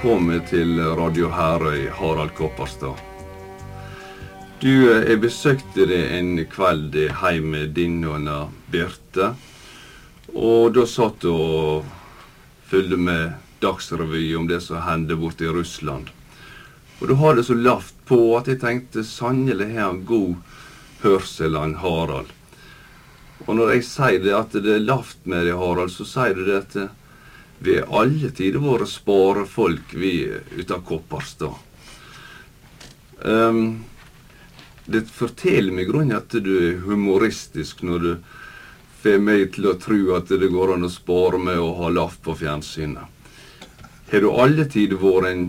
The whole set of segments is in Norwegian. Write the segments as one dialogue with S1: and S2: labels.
S1: velkommen til Radio Herøy, Harald Kopperstad. Du, jeg besøkte deg en kveld hjemme din og Birte. Og da satt du og fulgte med Dagsrevy om det som hendte borte i Russland. Og du har det så lavt på at jeg tenkte sannelig har han god hørsel, han Harald. Og når jeg sier det at det er lavt med deg, Harald, så sier du det at vi har alle tider vært sparefolk, vi ut av Kopperstad. Um, det forteller meg grunnen at du er humoristisk når du får meg til å tro at det går an å spare med å ha laff på fjernsynet. Har du alle tider vært en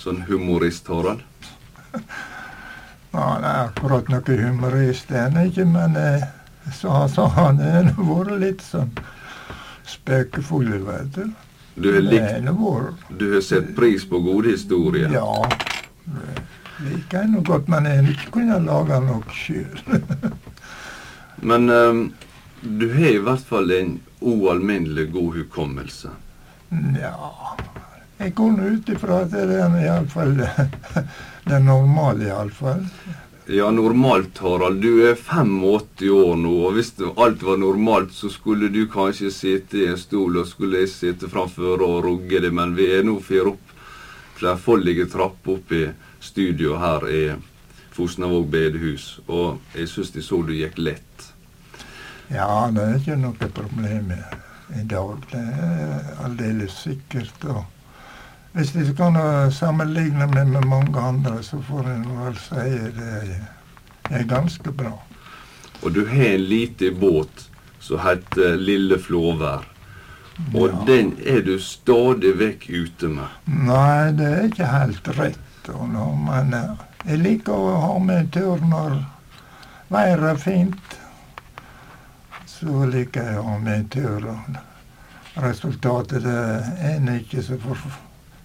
S1: sånn humorist, Harald?
S2: Han er akkurat noe humorist, er han ikke, men eh, så, så han har vært litt sånn spøkefull, vet du.
S1: Du har, likt,
S2: vært
S1: du har sett pris på gode historier.
S2: Ja. det gikk ennå nå godt, men jeg kunne lage noe sjøl.
S1: Men um, du har i hvert fall en ualminnelig god hukommelse.
S2: Ja Jeg går nå ut ifra at det er iallfall det normale, iallfall.
S1: Ja, normalt, Harald. Du er 85 år nå, og hvis alt var normalt, så skulle du kanskje sitte i en stol, og skulle jeg sitte framfor og rugge det, men vi er nå fire opp flerfoldige trapper opp i studio her i Fosnavåg bedehus, og jeg syns de så du gikk lett.
S2: Ja, det er ikke noe problem i dag. Det er aldeles sikkert. Og hvis du kan sammenligne meg med mange andre, så får en vel si det er ganske bra.
S1: Og du har en liten båt som heter Lille Flåvær. Og
S2: Ja.
S1: den er du stadig vekk ute med.
S2: Nei, det er ikke helt rett. Og men eh, jeg liker å ha med tur når været er fint. Så liker jeg å ha med tur. Resultatet er en ikke så for,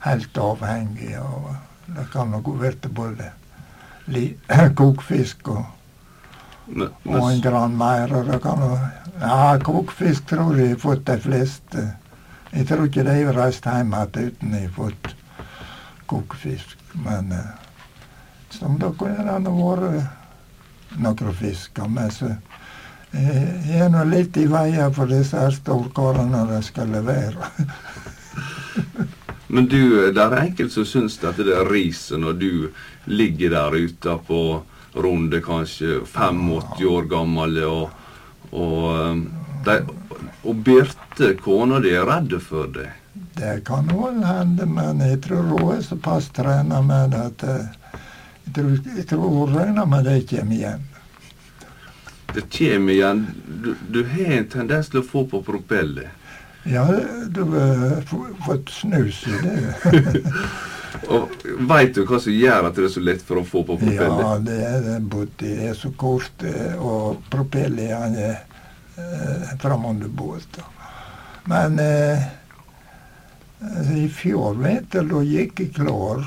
S2: helt avhengig av. Det kan nok være både kokfisk og,
S1: Men,
S2: og en grann mer. Og det kan Ja, kokfisk tror jeg har fått de fleste. Jeg tror ikke de har reist hjem igjen uten å har fått kokfisk. Men eh, som da kunne det ha vært noen fisker. Men så eh, jeg er nå litt i veien for disse her storkarene de skal levere.
S1: men du, det er enkelte som syns at det er riset når du ligger der ute på runde kanskje 85 år gammel, og, og, um, de, og Birte, kona di, er redd for deg.
S2: Det kan vel hende, men jeg tror hun er såpass trena med at eh, jeg tror, jeg tror hun regner med det kommer igjen.
S1: Det kommer igjen. Du, du har en tendens til å få på propellet.
S2: Ja, du har fått snus i det.
S1: Og Veit du hva som gjør at det er så lett for å få på propellen?
S2: Ja, det er det. Både er så kort, eh, og propellen han er eh, framover båten. Men eh, altså, i fjor vinter da gikk jeg klar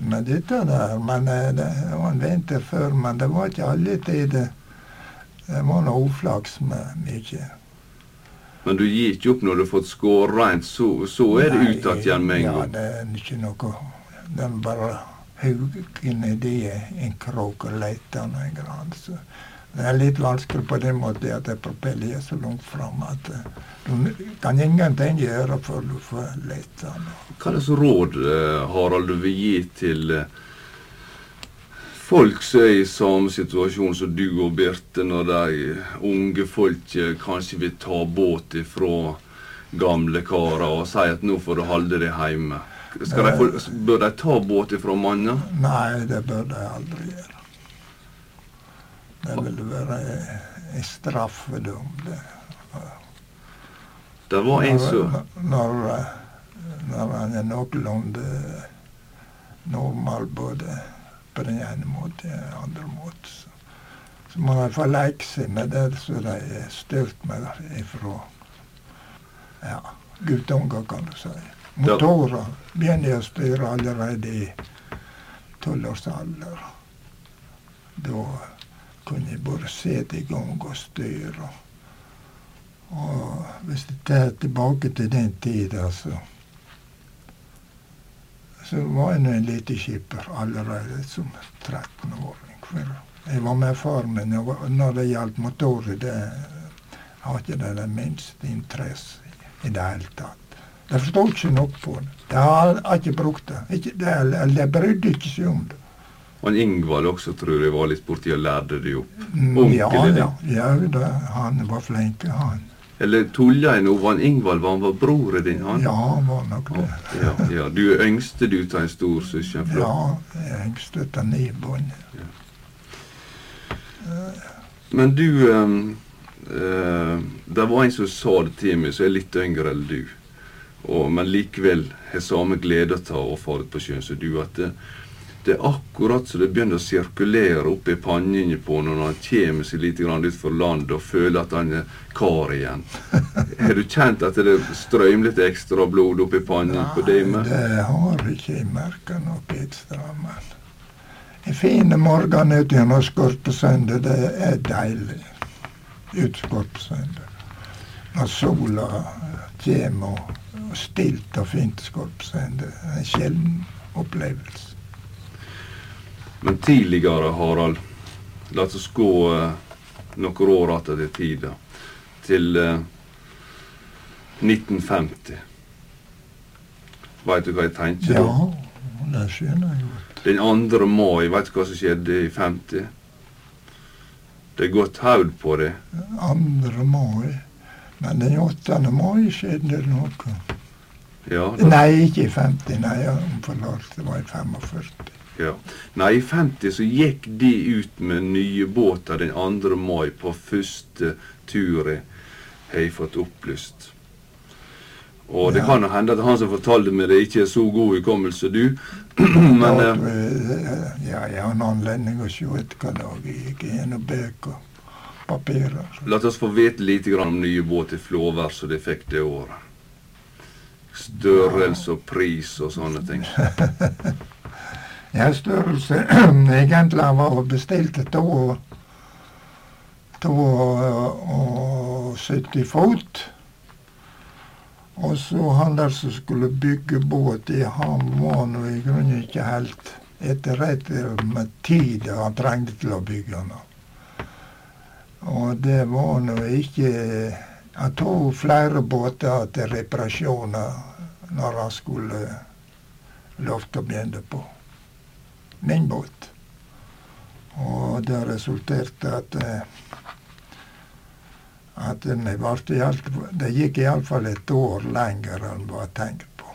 S2: med dette der. Men eh, det var en vinter før, men det var ikke alle tider. Det var noe uflaks med mye.
S1: Men du gir ikke opp når du har fått skåret rent, så, så er det
S2: uttatt
S1: ut igjen med en
S2: Ja,
S1: gang.
S2: det er ikke noe Den bare hugger nedi en krok og leter noen en grann. Så det er litt vanskelig på den måten at propellen er så langt fram at eh, du kan ingenting gjøre før du får lete den.
S1: Hva slags råd, eh, Harald, du vil gi til eh, folk som er i samme situasjon som du og Birte, når de unge folk eh, kanskje vil ta båt ifra gamle karer og si at nå får du holde deg hjemme? De få, bør de ta båt ifra mannen?
S2: Nei, det bør de aldri gjøre. Det vil være en straffedom. Det.
S1: Det var en som
S2: Når, når, når han er noenlunde normal både på den ene måten og den andre måten, så, så hvert fall leke seg med det som de er styrt med ifra ja, guttunger, kan du si. Motorer begynner å styre allerede i tolvårsalder. Da kunne jeg bare sette i gang og styre. Og hvis jeg tar tilbake til den tid, altså så var jeg en liten skipper allerede som 13-åring. Jeg var med far min, når det gjaldt motorer, det har ikke det den minste interesse i det hele tatt. De forstod ikke noe på det. De har ikke brukt det. Ikke, de, de brydde ikke seg om det.
S1: Og Ingvald også tror jeg var litt borti og lærte det opp.
S2: Mm, ja, ja, ja det, han var flink, han.
S1: Eller tulla jeg nå? Var Ingvald var han var broren din? han?
S2: Ja, han var nok det.
S1: Ja, ja. Du er yngste du av en stor søsken?
S2: Ja, jeg er yngste av ni. Ja.
S1: Men du um, uh, Det var en som sa det til meg, som er litt yngre enn du, og, men likevel har samme glede av å fare på sjøen som du. at det, det er akkurat så det begynner å sirkulere oppi i pannene på når han kommer seg litt utfor landet og føler at han er kar igjen. Har du kjent at det strømmer litt ekstra blod oppi i pannen på deg?
S2: Nei, det har ikke jeg merka noe ekstra. Men en fin morgen ute gjennom Skorpesøndag, det er deilig. Ut Skorpesøndag. Når sola kommer og stilt og fint Skorpesøndag. En sjelden opplevelse.
S1: Men tidligere, Harald, la oss gå uh, noen år tilbake i tid, til uh, eh, 1950. Veit du hva jeg tenker
S2: da? Ja, det skjønner jeg godt.
S1: Den 2. mai, veit du hva som skjedde i 50? Det er gått haud på det.
S2: 2. mai. Men den 8. mai skjedde det noe.
S1: Ja,
S2: da... Nei, ikke i 50. Nei, forlåt, det var i 45.
S1: Ja. Nei, i 50 så gikk de ut med nye båter den 2. mai på første har jeg fått opplyst. Og det ja. kan hende at han som fortalte meg det, ikke er så god hukommelse, du.
S2: Men ja, eh, ja, jeg har en anledning å se etter hva dag jeg gikk gjennom bøker papirer.
S1: La oss få vite litt om nye båter i Flåvær som de fikk det året. Størrelse og pris og sånne ting.
S2: Ja, størrelse egentlig var bestilt to, to og 70 fot. Og så han der som skulle bygge båt, han var nå i grunnen ikke helt etterretter med tid han trengte til å bygge den. Og det var nå ikke Han tok flere båter til reparasjoner når han skulle lovte å begynne på min båt. Og det resulterte at eh, at det gikk iallfall et år lenger enn var tenkt på.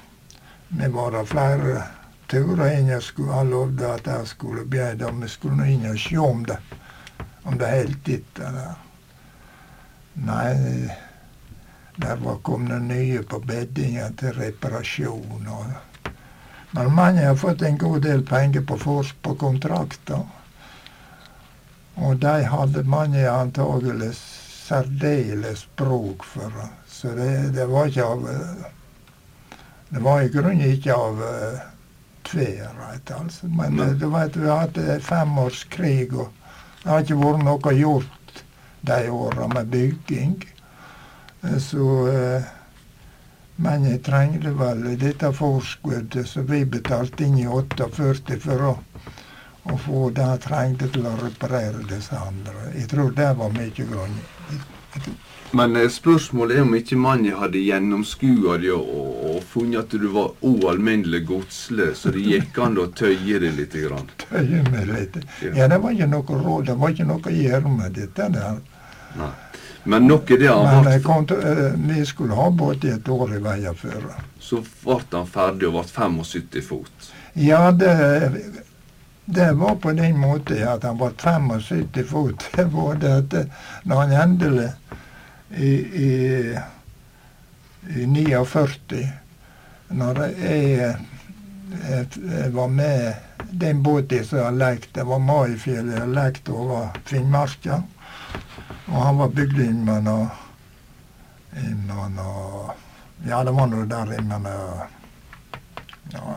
S2: Vi var der flere turer inn. Jeg skulle, han lovde at jeg skulle begynne, og vi skulle inn og se om det om det holdt etter. Nei, der var kommet nye på beddingen til reparasjon. og men mange har fått en god del penger på, på kontrakter. Og de hadde mange antagelig særdeles bruk for. Så det, det, var ikke av Det var i grunnen ikke av uh, tverrhet, altså. Men uh, du vet, vi hadde femårskrig, og det har ikke vært noe gjort de åra med bygging. Så uh, men jeg trengte vel dette forskuddet som vi betalte inn i 48 for å, å få det jeg trengte til å reparere disse andre. Jeg tror det var mye grunn.
S1: Men eh, spørsmålet er om ikke mannen hadde gjennomskua det og, og, funnet at du var ualminnelig godslig, så det gikk an å tøye det litt? Grann.
S2: Tøye meg litt. Ja, det var ikke noe råd, det var ikke noe å gjøre med dette der.
S1: Nei. Men noe det han
S2: Men vi skulle ha båt i et år i veien før.
S1: Så ble han ferdig og ble 75 fot?
S2: Ja, det, det var på den måten at han ble 75 fot. Det var det at når han endelig i, i, i 49 Når jeg, jeg var med den båten som jeg lekte, det var Maifjellet jeg lekte over Finnmarka. Og han var bygd inn med noe Ja, det var noe der innan ja,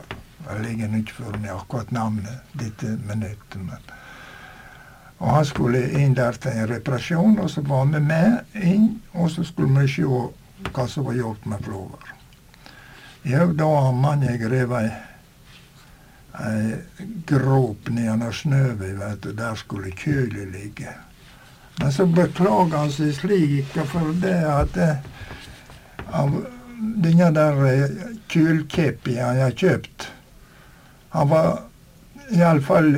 S2: Jeg ligger ikke for meg akkurat navnet dette minuttet. men og Han skulle inn der til en reparasjon, og så var vi med inn. Og så skulle vi se hva som var gjort med Flover. Jo, da har mannen grevet ei grop nedenom Snøvi, veit du. Der skulle kjølet ligge. Men så beklager han seg slik for det at eh, av denne der eh, han har kjøpt Han var iallfall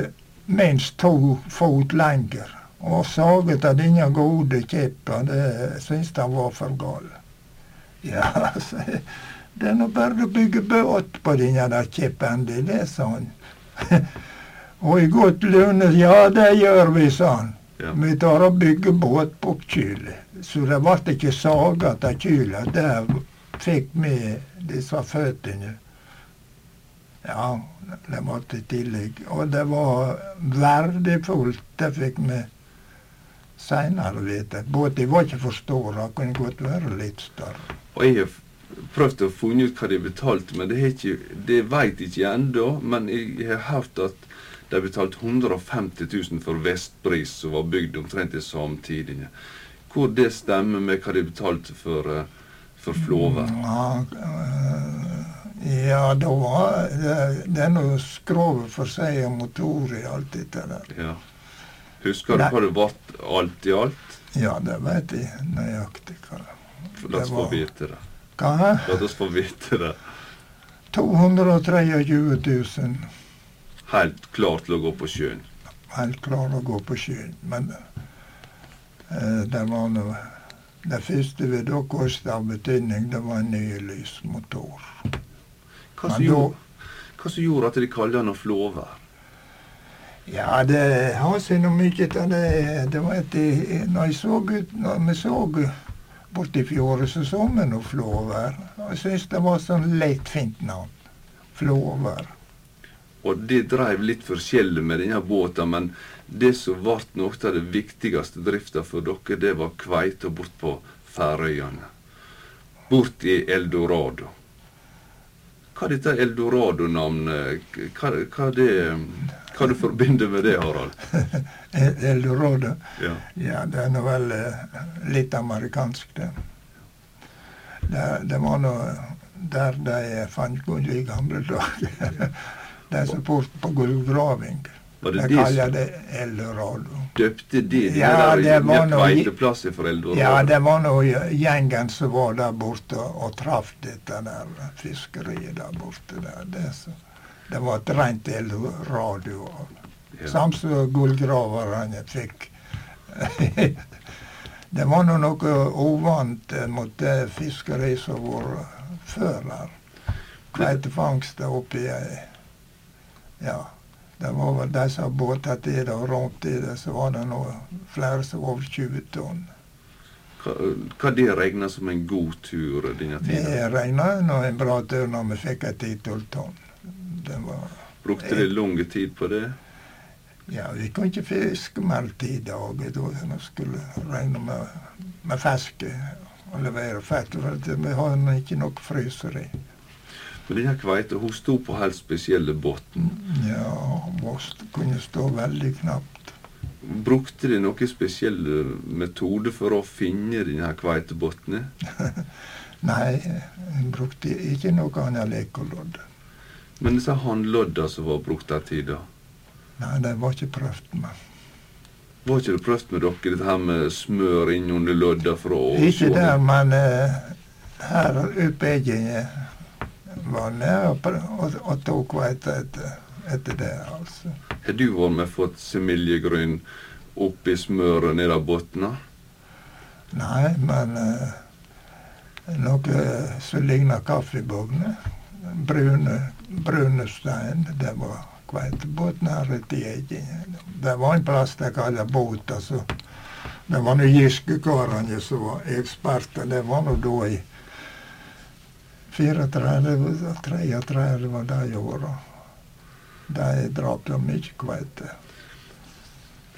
S2: minst to fot lenger. Og saget av denne gode kjeppen, det syntes han var for gal. Ja, altså, det er nå bare å bygge båt på denne der kjeppen det, er sånn. og i godt lune, ja, det gjør vi, han.
S1: Ja.
S2: Vi tar og bygger båt på kylet. Så det ble ikke saget av kylet. Der fikk vi disse føttene. Ja, det var i tillegg. Og det var verdifullt. Det fikk vi seinere vite. Båten var ikke for stor, den kunne godt være litt større.
S1: Og jeg har prøvd å finne ut hva de betalte, men det, ikke, det vet jeg ikke ennå. Men jeg har hørt at de betalte 150 000 for Vestbris, som var bygd omtrent i samtidig. Hvor det stemmer med hva de betalte for, eh, for Flåvær.
S2: Ja, øh, ja, da var det, det er noe skrovet for seg og motor i alt dette der.
S1: Ja. Husker du hva det ble alt i alt?
S2: Ja, det vet jeg nøyaktig hva det
S1: La oss få vite det.
S2: Hva?
S1: La oss få vite det.
S2: 223 000.
S1: Helt klar til å gå på sjøen.
S2: Helt klar å gå på sjøen. Men eh, det var noe Det første vi da kosta av betydning, det var en ny lysmotor.
S1: Hva som gjorde, hva som gjorde at de kalte den Flåve?
S2: Ja, det har seg noe mye av det. det var et, når, jeg så ut, når vi så borti fjorden, så så vi noe Flåver. Jeg syntes det var sånn lett fint navn. Flåvær.
S1: Og det dreiv litt forskjellig med denne båten, men det som ble noe av det viktigste drifta for dere, det var kveita bort på Færøyene. Bort i Eldorado. Hva er dette Eldorado-navnet hva, hva, det, hva du forbinder med det, Harald?
S2: Eldorado.
S1: Ja.
S2: Ja, det er nå vel eh, litt amerikansk, det. Det, det var nå der de fant gull i gamle dager. De som bort på gullgraving.
S1: Det
S2: De
S1: det
S2: kaller det Eldorado.
S1: døpte de
S2: Ja,
S1: den
S2: det
S1: der
S2: var noe-
S1: for Eldorado?
S2: Ja, det var nå gjengen som var der borte og traff dette der fiskeriet der borte. Der. Det, så, det var et rent Eldorado.
S1: Ja.
S2: Samme som gullgraverne fikk. det var nå noe uvant mot det fiskeriet som var før der. Kveitefangst oppi ei Ja. Det var vel de som båtet til det og råmte i det, så var det nå flere som var over 20 tonn.
S1: Hva, hva det regna som en god tur denne tida?
S2: Det regna nå en bra tur når vi fikk et 10-12 tonn. Var
S1: Brukte dere lang tid på det?
S2: Ja, vi kunne ikke fiske mer enn ti dager da vi skulle regne med, med fiske og levere fett. For vi har nå ikke
S1: Men denne kveita hun sto på helt spesielle båten.
S2: Ja, hun kunne stå veldig knapt.
S1: Brukte de noen spesielle metoder for å finne denne kveitebunnen?
S2: Nei, en brukte ikke noe annet lekelodd.
S1: Men disse håndlodda som var brukt den tida,
S2: Nei, de var ikke prøvd med.
S1: var ikke det prøvd med dere, dette her med smør innunder lodda for å
S2: Ikke der, men uh, her oppe jeg var nære og, det, og, og tok veit etter, etter det, altså.
S1: Har du vært med fått semiljegryn oppi smøret ned av bunnen?
S2: Nei, men uh, noe som ligner kaffebogner. Brune, brune stein. Det var kveitebåten her i tida. Det var en plass de kalte båt. altså. Det var nå Giske-karene som var eksperter. Det var nå da i 34, 33 var de åra. De drap jo mye kveite.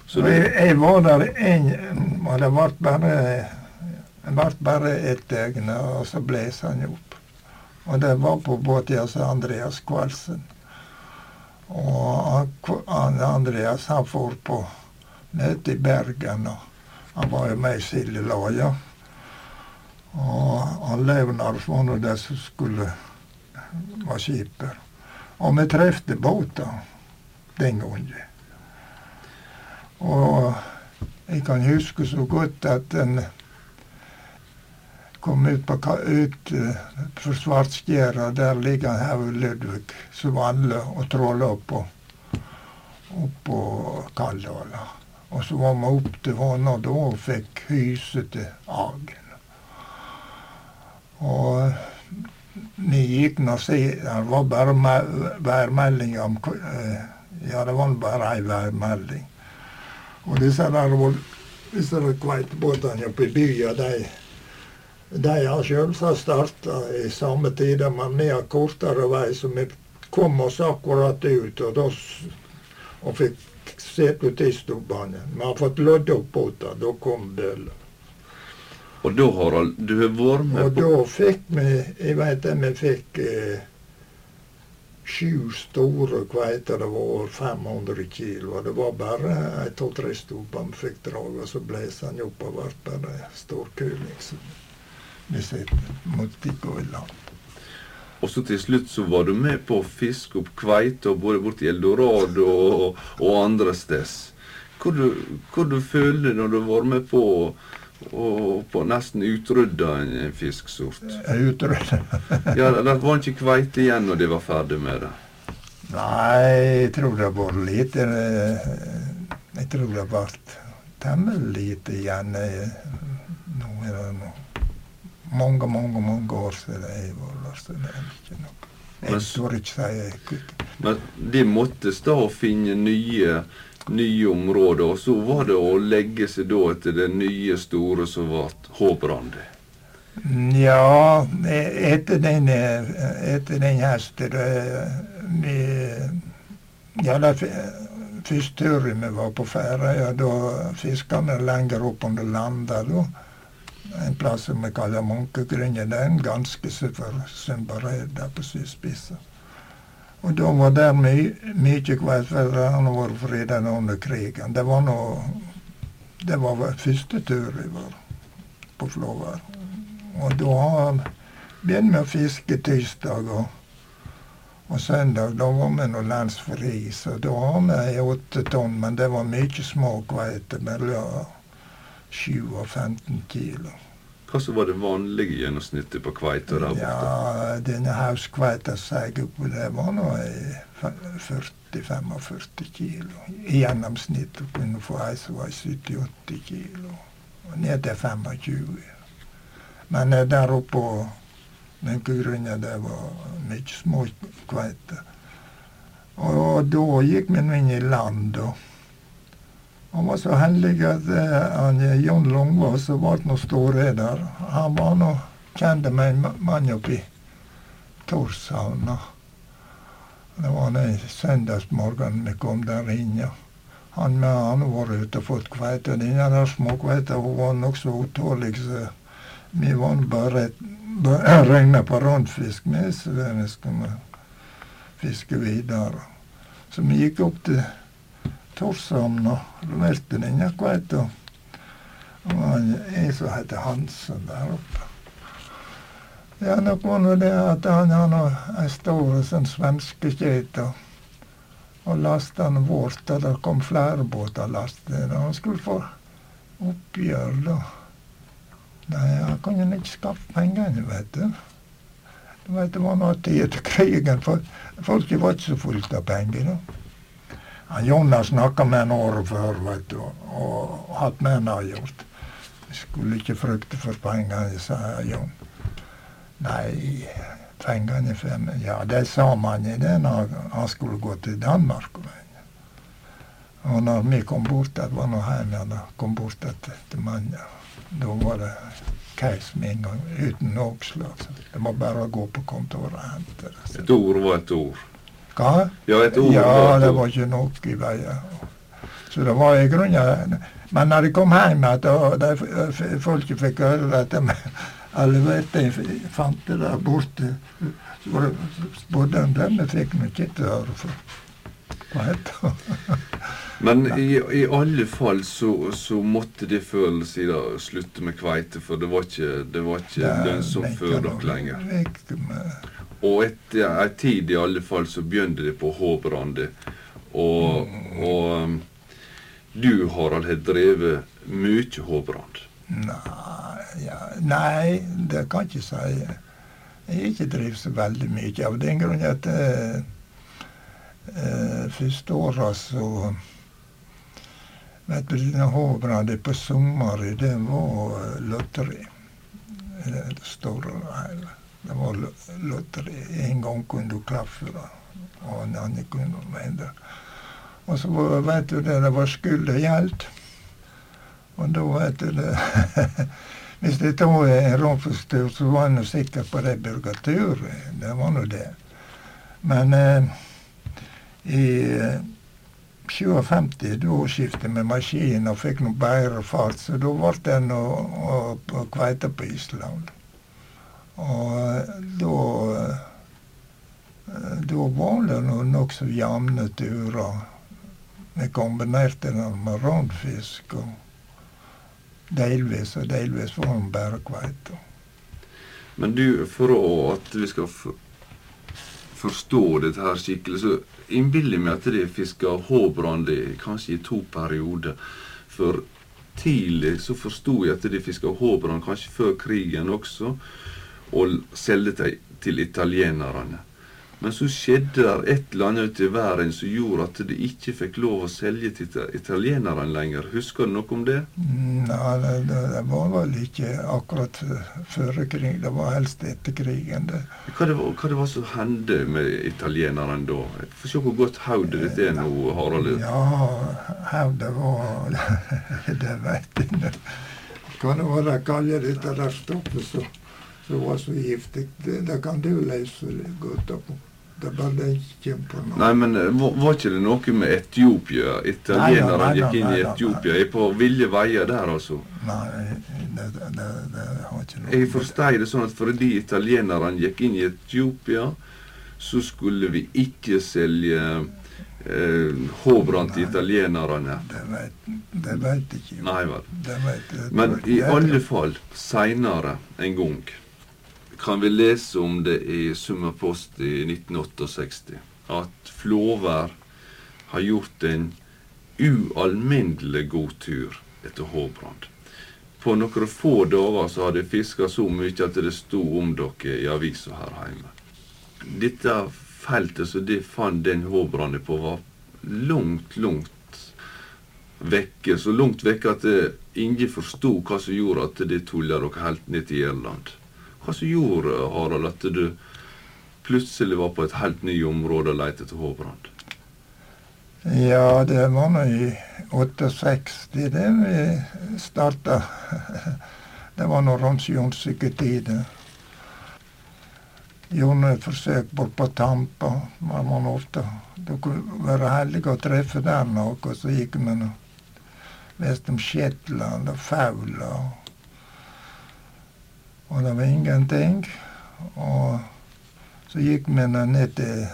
S1: Så det,
S2: jeg, jeg var der en, og det ble bare bare ett døgn, og så blåste han opp. Og det var på båten til Andreas Kvalsen. Og han, Andreas han for på møte i Bergen, og han var jo med i Sildelaja. Og alle nå som skulle være skipper. Og vi trefte båter den gangen. Og jeg kan huske så godt at en kom ut på ut, uh, for Svartskjæra. Der ligger Haug Ludvig som alle og tråla oppå oppå Kalldala. Og så var vi opp til vannet da og fikk hyse til Agen. Og vi gikk nå si Det var bare værmelding om eh, Ja, det var bare ei værmelding. Og disse der, disse kveitebåtene oppe i byen, de, de har selvsagt starta i samme tid, men vi har kortere vei, så vi kom oss akkurat ut. Og, da, og fikk sett ut i stubbene. Vi har fått lodd opp båter. Da kom bøllen.
S1: Og da, Harald, du har vært med
S2: og på da fikk vi Jeg vet at vi fikk eh, sju store kveiter. Det var 500 kilo. Og det var bare ei to-tre stubber vi fikk drag, og så blåste han opp og ble bare storkuling. Så vi måtte gå i land.
S1: Og så til slutt så var du med på å fiske opp kveite både borti Eldorado og, og andre steder. Hva du, hva du når du var med på og på nesten utrydda en fisksort.
S2: Utrydda?
S1: ja, Det var ikke kveite igjen når de var ferdig med det?
S2: Nei, jeg tror det var lite eh, Jeg tror det ble temmelig lite igjen. Nå er det mange, mange mange år siden jeg var der, så det er ikke noe. Jeg tør ikke si
S1: Men de måtte da finne nye nye områder. Og så var det å legge seg da etter det nye, store som ble Håbrande.
S2: Ja, etter den, etter den hesten vi, Ja, det første turen vi var på Færøya, da fiska vi lenger opp under landet. da. En plass som vi kaller Munkegrunnet. det ganske sør for Sundbared der på sydspissen. Og da var my mye for han vært fredet under krigen. Det var nå Det var første tur vi var på Flåvær. Og da begynte vi å fiske tirsdag og, og søndag. Da var vi nå landsfri, så da har vi åtte tonn. Men det var mye små kveiter, mellom 7 og 15 kilo.
S1: Hva som var det vanlige gjennomsnittet på kveita der borte?
S2: Ja, denne hauskveita seg opp, det var nå 40-45 kilo. I gjennomsnitt kunne få ei som var 70-80 kilo. Og ned til 25. Men eh, der oppe Men grunnen det var mye små kveiter. Og da gikk vi inn i land. og han var så heldig at uh, han, John Longvås, som ble noen storreder, han var nå kjent med en mann oppe i Torshavn. Det var den søndagsmorgenen vi kom der inn. Ja. Han med han var ute og fått kveite. Denne der småkveita var nokså utålelig, så vi var bare regna på randfisk med, så vi skulle fiske videre. Så vi gikk opp til Torshavn og leverte den kveita. Og han en som heter Hansen der oppe. Ja, nok var nå det at han har ei stor sånn svenskekjede. Og lasta han vårt, og det kom flere båter lastet. Han skulle få oppgjør, da. Nei, han kunne ikke skaffe pengene, vet du. Du vet, Det var noe tid etter krigen, for folket var ikke så fullt av penger. da. Jonas snakka med en året før, vet du, og hatt med henne gjort. Jeg skulle ikke frykte for pengene, sa Jon. Nei, pengene meg Ja, det sa man i det når han skulle gå til Danmark. Og når vi kom bort det var nå hjemme kom bort til mannen, da var det case med en gang, uten oppslag. Det var bare å gå på kontoret og hente det.
S1: Et ord var et ord.
S2: Hva?
S1: Ja, et ord.
S2: Ja, det var ikke nok i veien. Så det var i grunnen Men når de kom hjem igjen, folket fikk høre at de leverte fant det der borte, så spurte de dem vi fikk nå ikke til å. Hva heter det?
S1: Men i, i, alle fall så, så måtte det før eller slutte med kveite, for det var ikke, det var ikke lønnsomt før dere lenger. Og etter ei tid i alle fall så begynte det på Håbrandet. Og, og um, du, Harald, har drevet mye Håbrand.
S2: Nei, ja, nei, det kan jeg ikke si. Jeg har ikke drevet så veldig mye av den grunn at eh, eh, første åra så Vet du, denne Håbrandet på sommeren, det var eh, lotteri. Det store og hele. Det var lotteri. En gang kunne du klaffe, da. Og en annen kunne du. Og så vet du det, det var gjaldt. Og da vet du det Hvis det var en romforstyrr, så var jeg sikker på det burgaturet. Det var nå det. Men eh, i 57 eh, da skiftet vi maskin og fikk noe bedre fart, så da ble det noe kveite på Island. Og eh, da eh, da var det nokså jevne turer. Vi kombinerte det med rundfisk. og delvis, og delvis han bare kveite.
S1: Men du, for at vi skal forstå dette her skikkelig, så innbiller jeg meg at de fiska håbrande kanskje i to perioder. For tidlig så forsto jeg at de fiska håbrand kanskje før krigen også, og selge det til italienerne. Men så skjedde det et eller annet ute i verden som gjorde at de ikke fikk lov å selge til italienerne lenger. Husker du noe om det?
S2: Nei, det, det, var vel ikke akkurat før krig. Det var helst etter krigen. Det.
S1: Hva, det var, hva det var som hendte med italienerne da? Få se hvor godt hodet ditt er nå, Harald.
S2: Ja, hodet var Det veit jeg ikke. Hva det var de kaller dette der stoffet som var så giftig. Det, det kan du lese godt opp om. Det bare ikke på noe.
S1: Nei, men eh, var, var ikke det noe med Etiopia? Italienerne gikk inn i Etiopia. Er på ville veier der, altså?
S2: Nei, det, det, det, det har ikke noe
S1: Jeg forstår det sånn at fordi italienerne gikk inn i Etiopia, så skulle vi ikke selge eh, Håbrand til italienerne.
S2: Det vet, det vet ikke.
S1: Nei vel.
S2: Det vet, jeg,
S1: Men i alle fall, seinere en gang kan vi lese om det i Summerpost i 1968. At Flåvær har gjort en ualminnelig god tur etter Håbrand. På noen få dager så har de fiska så mye at det sto om dere i avisa her hjemme. Dette feltet som de fant den Håbrandet på, var langt, langt vekke. Så langt vekke at ingen forsto hva som gjorde at de tulla dere helt ned til Irland. Hva som gjorde, Harald, at du plutselig var på et helt nytt område og lette etter Håbrand?
S2: Ja, det var nå i 68 det vi starta. Det var nå rundt Jonsiketide. Gjorde et forsøk bort på Tampa. Man var ofte Det kunne være heldig å treffe der noe. Så gikk vi nå vest om Shetland og Faula. Og det var ingenting. Og så gikk vi ned til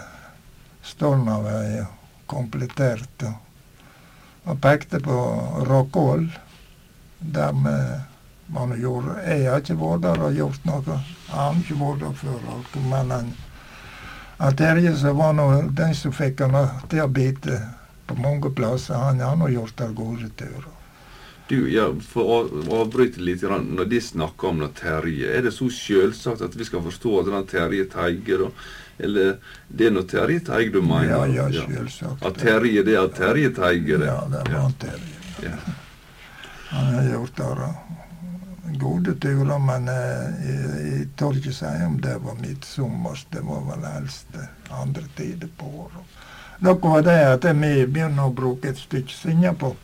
S2: Stolnavei og kompletterte. Og pekte på Råkål, der vi man gjorde. Jeg har ikke vært der og gjort noe. Jeg har ikke vært der før. Men Terje var nå den som fikk han til å bite på mange plasser, han har nå gjort der gode turer.
S1: Du, ja, For å avbryte litt, når de snakker om Terje, er det så selvsagt at vi skal forstå at den Terje Teige, da? Eller det er noe Terje Teige du mener?
S2: Ja, ja, selvsagt.
S1: At Terje, det er Terje Teige, det?
S2: Ja, det var. Terje. Ja. Han har gjort det gode turer, men eh, jeg, jeg tør ikke si om det var midtsommers. Det var vel helst andre tider på året. Noe var det at vi begynner å bruke et stykke sinne på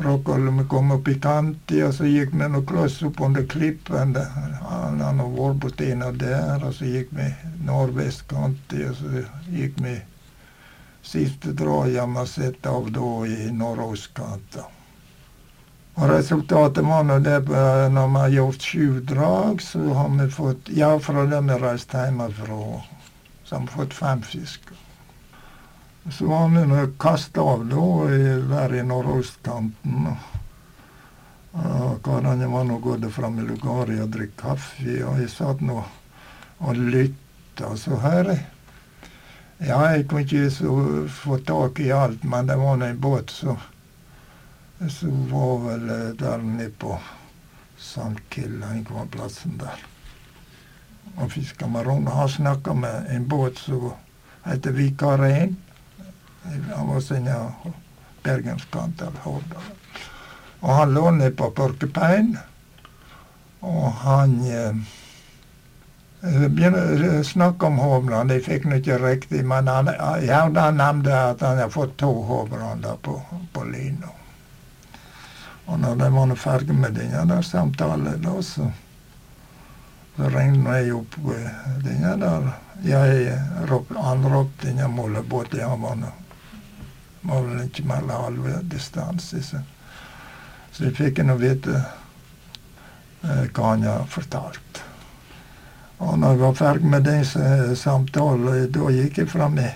S2: Rockholm kom opp i kanti, og så gikk vi noen kloss opp under klippen. Han hadde vært borti der, og så gikk vi nordvestkanti, og så gikk vi siste har sett av da i nordøstkanta. Og resultatet var nå det når vi har gjort sju drag, så har vi fått Ja, fra det vi reiste hjemmefra, så har vi fått fem fisker. Så var vi kasta av da, der i nordøstkanten. Karene var nå gått fram i lugaret og drikket kaffe, og jeg satt nå og lytta så her Ja, jeg kunne ikke få tak i alt, men det var nå en båt som var vel eh, der nede på Sandkill, en plassen der. Og fiska med rogn. Han snakka med en båt som heter Vikaren. Han var sinna bergenskant av Hordaland. Og han lå nede på Porkepein. Og han eh, å snakke om hovland. De fikk nå ikke riktig, men han, ja, han nevnte at han hadde fått to hovrander på, på lina. Og når de var ferdig med denne der samtalen, da, så, så ringte jeg opp denne der. Jeg Han ropte denne målebåten. Han var vel ikke mer enn halve distanse. Så. så jeg fikk nå vite eh, hva han hadde fortalt. Og når jeg var ferdig med den samtalen, da gikk jeg fram i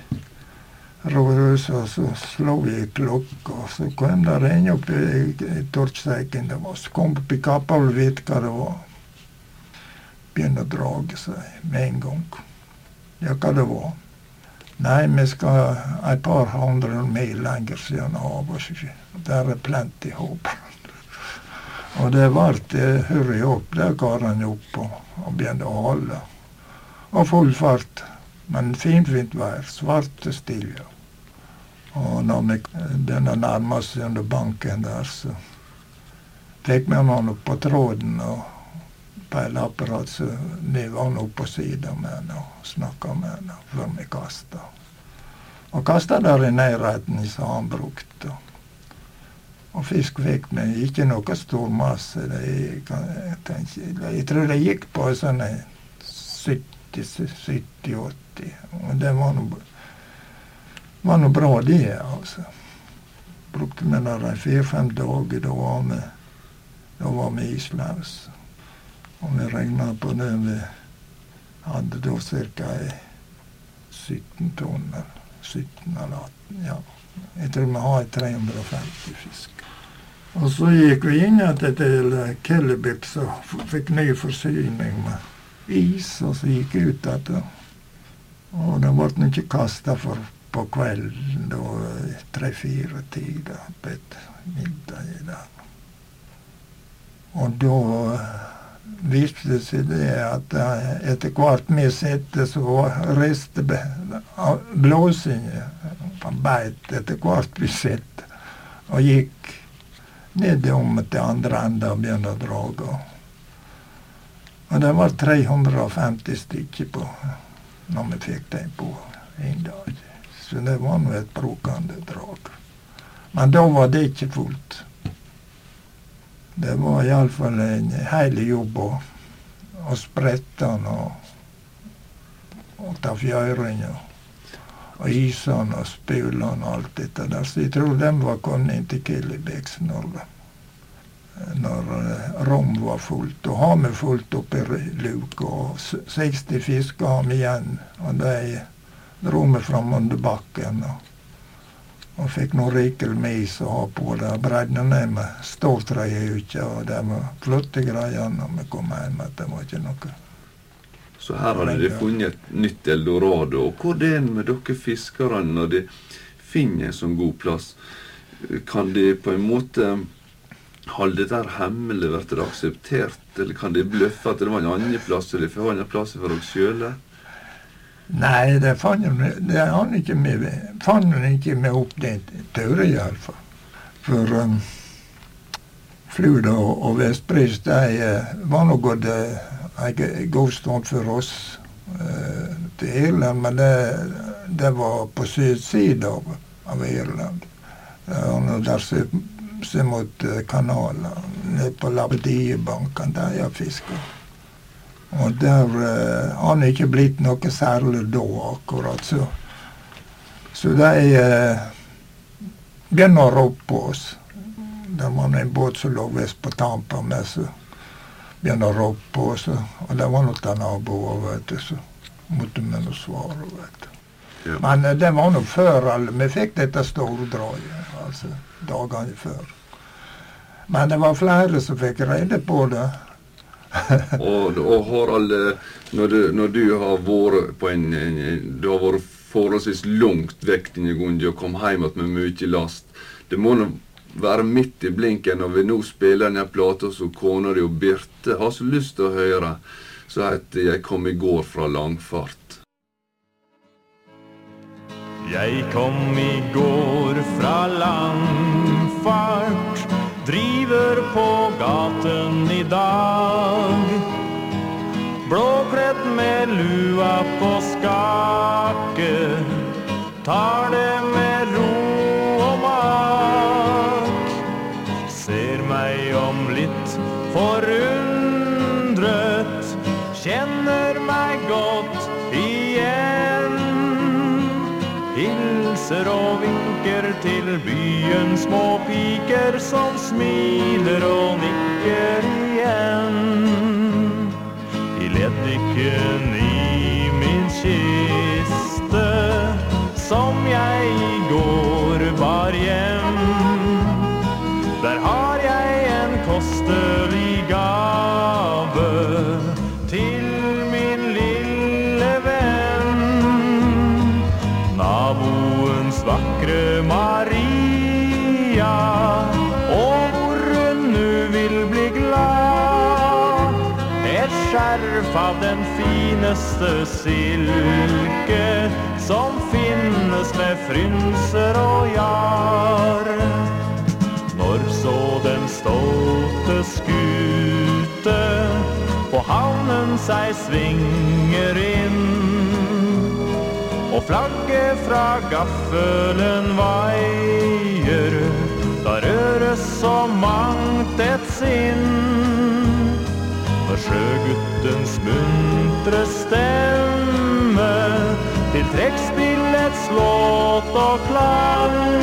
S2: rådhuset, og så slo jeg klokka, og så kom det en opp i, i torksteiken. Så kom i kappa og vite hva det var. Begynte å drage seg med en gang. Ja, hva det var? Nei, vi skal et par hundre mil lenger siden av oss. Der er plenty håp. Og det ble hurry opp, der han opp og, og begynte å holde. Og full fart. Men fint, fint vær. Svarte stille. Og når vi begynte å nærme oss under banken der, så fikk vi han opp på tråden og peileapparat, så vi var nå på sida med henne og snakka med henne før vi kasta. Og kasta der i nærheten som han brukte. Og fisk fikk vi ikke noe stor masse. Jeg, tenker, jeg tror det gikk på sånn 70-80. Og det var noe nå bra, det. altså. Brukte vi der fire-fem dager. Da var vi, da var vi isløse. Og vi regna på det vi hadde da ca. 17 tonn. 17 eller 18. ja. Jeg tror vi har 350 fisk. Og så gikk vi inn igjen til Kellebikk og fikk ny forsyning med is. Og så gikk jeg ut igjen. Og det ble ikke kasta for på kvelden da tre-fire tider på et middag. Og da viste det seg det at etter hvert vi sitter, så reiste blåsinga Han beit etter hvert vi sitter, og gikk ned om til andre enden og begynte å dra. Og det var 350 stykker på når vi fikk dem på en dag. Så det var nå et brukende drag. Men da var det ikke fullt. Det var iallfall en hel jobb å, å sprette den og, og ta fjøring og, og hyse den og spule den og alt dette der. Så jeg tror de var kommet til Killebecks når, når eh, rom var fullt. Og vi fullt oppi luka, og 60 fisker vi igjen. og er dro meg fram under bakken. Og, og fikk noen rikelig med is å ha på. Det breidde ned med ståltreet ute, og det var flotte greier når vi kom hjem. at det var ikke noe.
S1: Så her hadde de funnet et nytt eldorado. Og hvor er det med dere fiskere når de finner en sånn god plass? Kan de på en måte holde der hemmelig? Blir det akseptert? Eller kan de bløffe at det var en annen plass, eller en en plass for dere sjøl?
S2: Nei, det fant han ikke med, fant han ikke med opp den turen, iallfall. For um, Fluda og, og Vestbris de uh, var nå gått uh, en god stund for oss uh, til Irland, men det, det var på sydsida av, av, Irland. Uh, der ser mot kanalen, nede på Labdiebanken, der jeg fisker. Og der uh, har det ikke blitt noe særlig da, akkurat. Så, så de uh, begynner å rope på oss. Det var en båt som lå vest på Tampa med, så begynner å rope på oss. Og det var noen naboer, vet du, så måtte vi nå svare, vet du. Ja. Men uh, det var nå før Vi fikk dette stordraget, altså dagene før. Men det var flere som fikk rede på det
S1: og, og Harald, når du, når du, har vært på en, Du har vært forholdsvis langt vekk denne gangen og kom hjem igjen med mye last. Det må nå være midt i blinken når vi nå spiller denne plata som kona di og Birte har så lyst til å høre. Så heter 'Jeg kom i går fra langfart'.
S3: Jeg kom i går fra langfart, driver på gaten i dag. Blåkledd med lua på skaket tar det byens små piker som smiler og nikker igjen. I leddiken i min kiste som jeg fineste silke som finnes med frynser og jar. Når så den stolte skute på havnen seg svinger inn, og flagget fra gaffelen vaier, da røres så mangt et sinn. Når sjøguttens muntre stemme til trekkspillets låt og klang.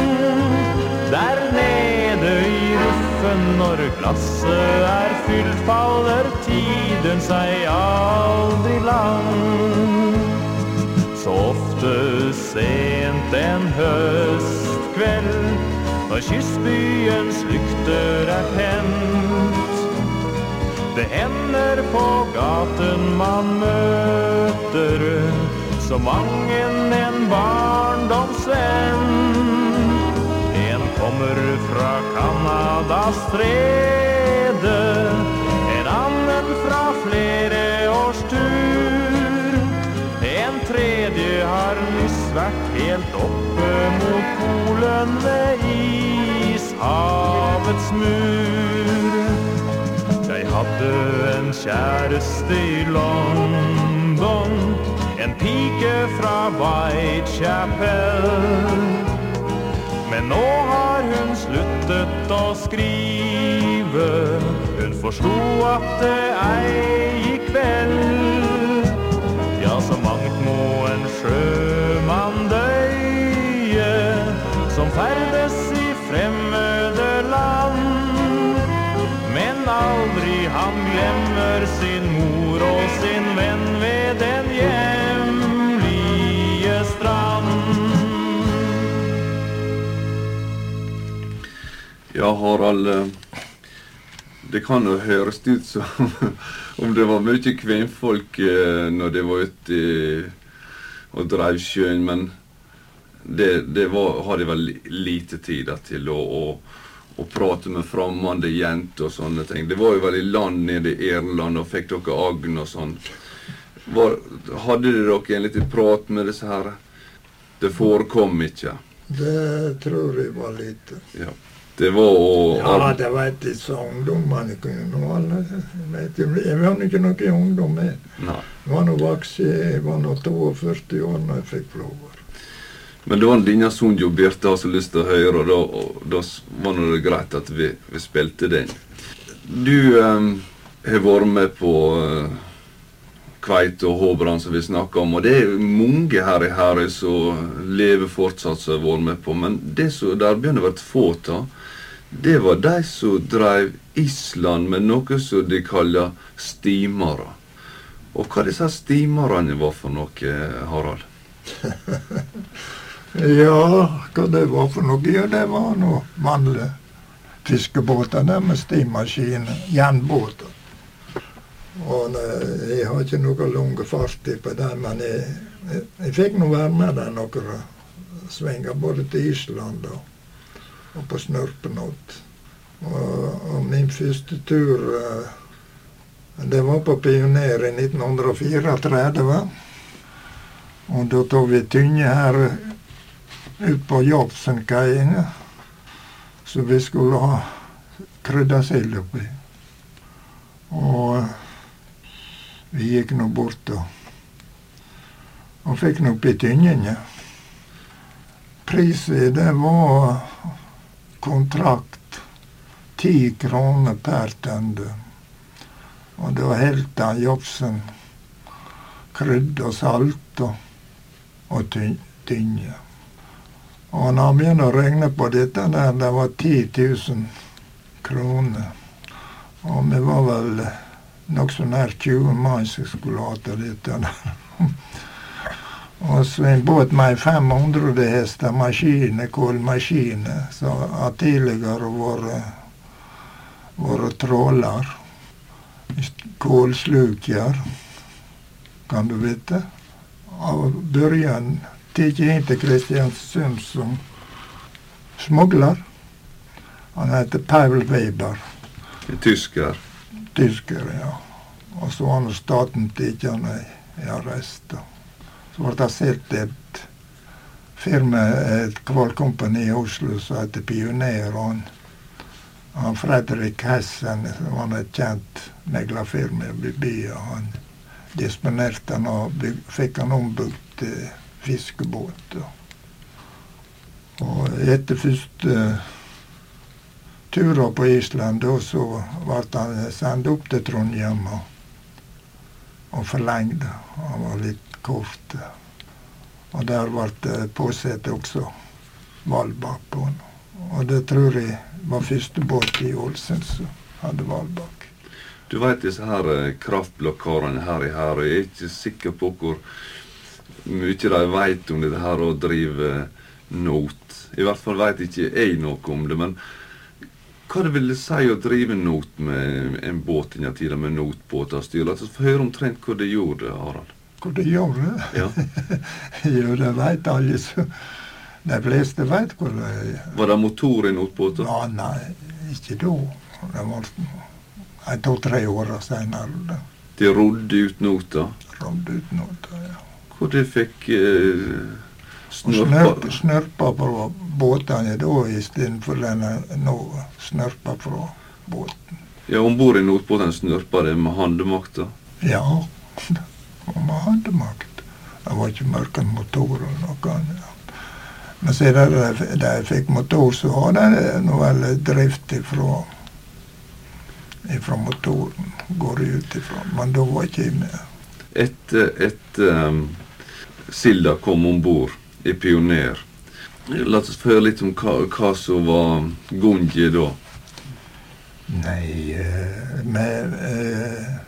S3: Der nede i ruffen når glasset er fylt, faller tiden seg aldri lang. Så ofte sent en høstkveld, når kystbyens lykter er tent. Det hender på gaten man møter så mange en barndomsvenn. En kommer fra Canadas strede, en annen fra flere års tur. En tredje har nyss vært helt oppe mot Polen ved ishavets mur. Hadde en kjæreste i London, en pike fra Whitechapel. Men nå har hun sluttet å skrive, hun forsto at det ei gikk vel. Glemmer sin mor og sin venn ved den hjemlige strand.
S1: Ja, Harald. eh, Det kan jo høres ut som om det var mye kvinnfolk eh, når de var ute og drev sjøen, men det, det var, hadde vel lite tid til å, å prate med fremmede jenter og sånne ting. Det var jo vel i land nede i Irland, og fikk dere agn og sånn. Hadde dere en liten prat med disse her? Det forekom ikke.
S2: Det tror jeg var lite.
S1: Ja. Det var å
S2: Ja, det var ikke så ungdommene kunne nå alle vet Jeg var ikke noe ungdom jeg.
S1: Nei.
S2: Jeg var nå voksen, jeg var nå 42 år når jeg fikk flover.
S1: Men det var denne Sunjo jo Birte har så lyst til å høre, og da, da var det greit at vi, vi spilte den. Du eh, har vært med på uh, Kveit og Håbrand som vi snakka om, og det er mange her i Herøy som lever fortsatt som har vært med på, men det som der begynner å bli få av, det var de som drev Island med noe som de kaller stimere. Og hva disse stimerne var for noe, Harald?
S2: Ja, hva det var for noe? Ja, det var noe vanlige fiskebåter der med stimaskiner. Jernbåter. Og jeg har ikke noe lang fartstid på den, men jeg, jeg, jeg fikk nå være med der noen svinger, både til Island og, og på snørpenåt. Og, og min første tur eh, det var på Pioner i 1934. Og da tok vi Tynje her ut på Jobsenkaien, så vi skulle ha kryddersild oppi. Og vi gikk nå bort og, og fikk nå oppi tynnene. Prisen, det var kontrakt ti kroner per tende. Og da helte han Jobsen krydd og salt og, og tynje. Og når han begynte å regne på dette der, det var 10 000 kroner. Og vi var vel nokså nær 20 mann som skulle ha til dette og så en båt med 500 hester maskiner, kålmaskiner, som tidligere vært, vært tråler kålsluker, kan du vite. Av børjan tatt inn til Kristiansund som smugler. Han heter Paul Weber.
S1: Tysker?
S2: Tysker, ja. Og så har staten tatt han i arrest. Så ble det sett et firma, et hvalkompani i Oslo som heter Pioner. han han Fredrik Hessen, som var et kjent meglerfirma i byen, han disponerte han og fikk han ombygd til fiskebåt. Og etter første turen på Island, da så ble han sendt opp til Trondheim og, og forlengt. Han var litt kort. Og der ble det påsatt også hvalbak på han. Og det tror jeg var første båt i Ålesund som hadde hvalbak.
S1: Du veit disse her eh, kraftblokkarene her i her, og jeg er ikke sikker på hvor mye de veit om dette her å drive not. I hvert fall veit ikke jeg noe om det. Men hva det ville si å drive not med en båt i tida, med notbåter og styr? La oss få høre omtrent hva det gjorde, Harald.
S2: Hva det gjorde?
S1: Ja,
S2: jo, det veit alle. som de fleste veit hvor det er.
S1: Var det motor i notbåter?
S2: Ja, nei, ikke da. Det var to-tre år seinere.
S1: De rodde ut nota?
S2: Rodde ut nota, ja.
S1: Hvor de fikk eh,
S2: snørpa? Snørpa fra båtene da istedenfor den nå snørpa fra båten.
S1: Ja, Om bord i Nordbåten snørpa det med handemakta?
S2: Ja, med handemakt. Det var ikke mørke motorer eller noe annet. Men siden de, fikk motor, så har de nå vel drift ifra, ifra motoren, går det ut ifra. Men da var ikke jeg med.
S1: Etter et, um, Silda kom om bord i Pioner, la oss få høre litt om hva, hva som var Gunji da.
S2: Nei, uh, med uh,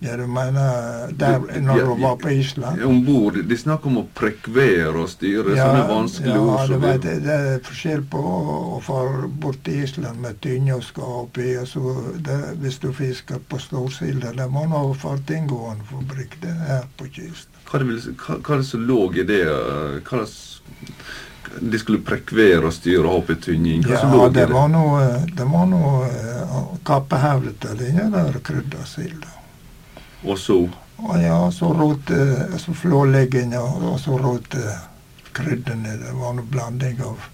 S2: ja, du mener der når du var på Island?
S1: Om bord. De snakker om å prekvere og styre ja, sånne vanskelige ord.
S2: Ja, det, det er forskjell på å fare bort til Island med tynne og skap. Altså, hvis du fisker på storsilda, det må nå fartingående fabrikk det her på kysten.
S1: Hva, det, hva, hva er det som lå i det? Hva det, de skulle prekvere og styre og hoppe tynning? Hva
S2: ja, det, det? Var noe, det var noe uh, hodet av den der kryddersilda.
S1: Og så?
S2: Og ja, så rot, så flåleggene, og så rot kryddene. Det var noe blanding av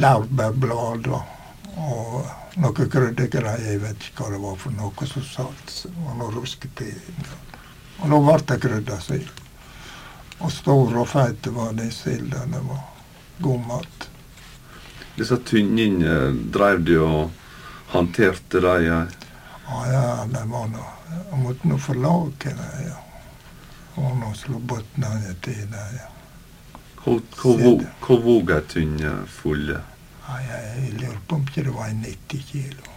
S2: laurbærblad og, og noe kryddergreier. Jeg vet ikke hva det var for noe. Så salt. Var noe ruskete. Og nå ble det kryddersild. Og stor og feit var de sildene. Det var god mat.
S1: Disse tynningene, dreiv de og håndterte de? Ja,
S2: ja, det var noe jeg måtte nå forlate det. ja. Og nå slå bunnene til dem. ja.
S1: Hvor vog er tynne fulle?
S2: Ja, jeg lurer på om ikke det var 90 kilo.